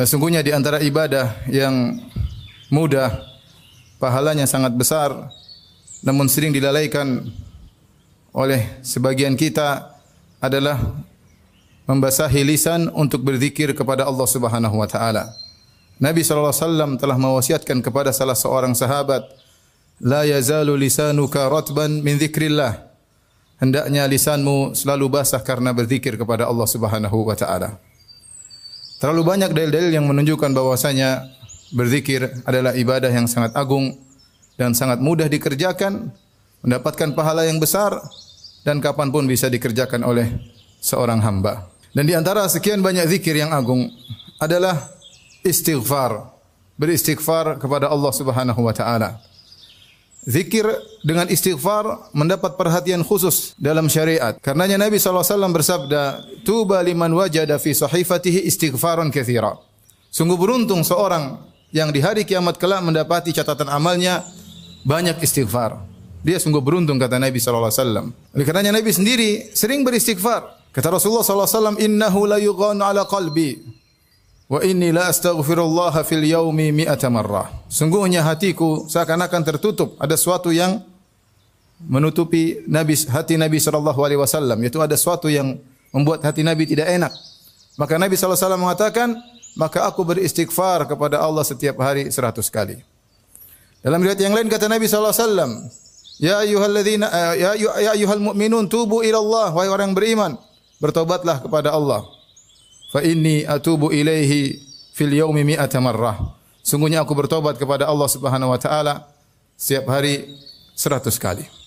Sesungguhnya di antara ibadah yang mudah, pahalanya sangat besar, namun sering dilalaikan oleh sebagian kita adalah membasahi lisan untuk berzikir kepada Allah Subhanahu wa taala. Nabi sallallahu alaihi wasallam telah mewasiatkan kepada salah seorang sahabat, "La yazalu lisanuka ratban min dzikrillah." Hendaknya lisanmu selalu basah karena berzikir kepada Allah Subhanahu wa taala. Terlalu banyak dalil-dalil yang menunjukkan bahwasanya berzikir adalah ibadah yang sangat agung dan sangat mudah dikerjakan, mendapatkan pahala yang besar dan kapan pun bisa dikerjakan oleh seorang hamba. Dan di antara sekian banyak zikir yang agung adalah istighfar. Beristighfar kepada Allah Subhanahu wa taala. Zikir dengan istighfar mendapat perhatian khusus dalam syariat. Karenanya Nabi SAW bersabda, Tuba liman wajada fi sahifatihi istighfaran kathira. Sungguh beruntung seorang yang di hari kiamat kelak mendapati catatan amalnya banyak istighfar. Dia sungguh beruntung kata Nabi SAW. Oleh karenanya Nabi sendiri sering beristighfar. Kata Rasulullah SAW, Innahu la ala qalbi. Wa inni la astaghfirullah fil yaumi mi'ata marrah. Sungguhnya hatiku seakan-akan tertutup. Ada sesuatu yang menutupi Nabi hati Nabi sallallahu alaihi wasallam, yaitu ada sesuatu yang membuat hati Nabi tidak enak. Maka Nabi sallallahu alaihi wasallam mengatakan, maka aku beristighfar kepada Allah setiap hari seratus kali. Dalam riwayat yang lain kata Nabi sallallahu alaihi wasallam, Ya ayyuhalladzina ya ya ayyuhal mu'minun tubu ila Allah wahai orang beriman, bertobatlah kepada Allah fa inni atubu ilaihi fil yaumi mi'ata marrah. Sungguhnya aku bertobat kepada Allah Subhanahu wa taala setiap hari seratus kali.